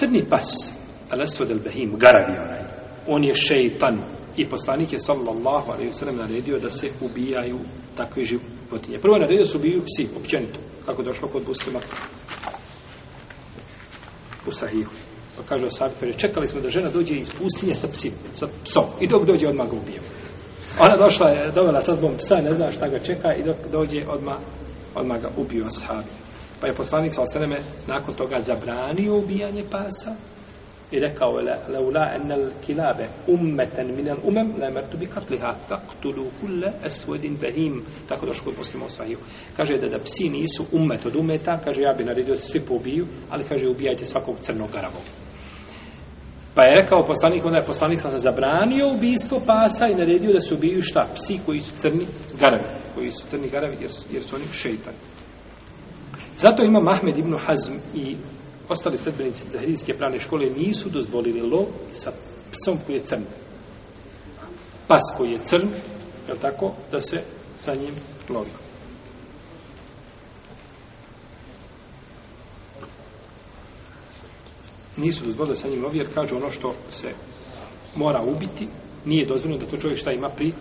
Crni pas, al-aswad al-bahim, garavi onaj, on je šeitan i poslanik je sallallahu alaihi ve sellem naredio da se ubijaju takve životinje. Prvo je naredio da se ubijaju psi, općenito, kako došlo kod muslima u sahihu. Pa kaže Osabi, kaže, čekali smo da žena dođe iz pustinje sa, psim, sa psom i dok dođe odmah ga ubijemo. Ona došla je, dovela sa zbom psa, ne zna šta ga čeka i dok dođe odmah, odmah ga ubio Osabi. Pa je poslanik sa osaneme nakon toga zabranio ubijanje pasa i rekao je leula enel kilabe ummeten minel umem la mertu bi katliha faktulu kulle esvedin behim. Tako došlo kod muslima u kaže da da psi nisu ummet od umeta kaže ja bi naredio se svi pobiju ali kaže ubijajte svakog crnog garavog pa je rekao poslanik onda je poslanik sam zabranio ubistvo pasa i naredio da se ubiju šta? Psi koji su crni garavi koji su crni garavi jer su, jer su oni šeitani zato ima Mahmed ibn Hazm i ostali sledbenici zahirijske pravne škole nisu dozvolili lov sa psom koji je crn. Pas koji je crn, je tako, da se sa njim lovi. Nisu dozvolili sa njim lovi, jer kažu ono što se mora ubiti, nije dozvoljeno da to čovjek šta ima pri,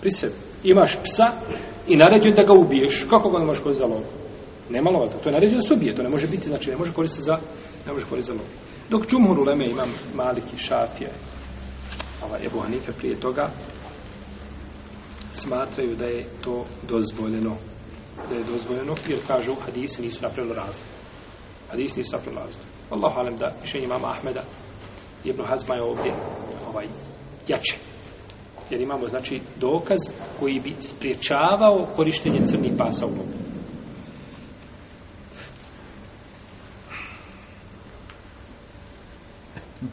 pri sebi. Imaš psa i naređen da ga ubiješ. Kako ga ne možeš koristiti za lovu? Nema lova, to je naređeno da se ubije, to ne može biti, znači ne može koristiti za, ne može koristiti za lov. Dok čumhur uleme imam maliki šafije, ovaj Ebu Hanife prije toga, smatraju da je to dozvoljeno. Da je dozvoljeno, jer kažu hadisi nisu napravili razliku. Hadisi nisu napravili razliku. Allahu alem da mišljenje imama Ahmeda Ibn Hazma je ovdje ovaj, jače. Jer imamo, znači, dokaz koji bi spriječavao korištenje crnih pasa u lovu.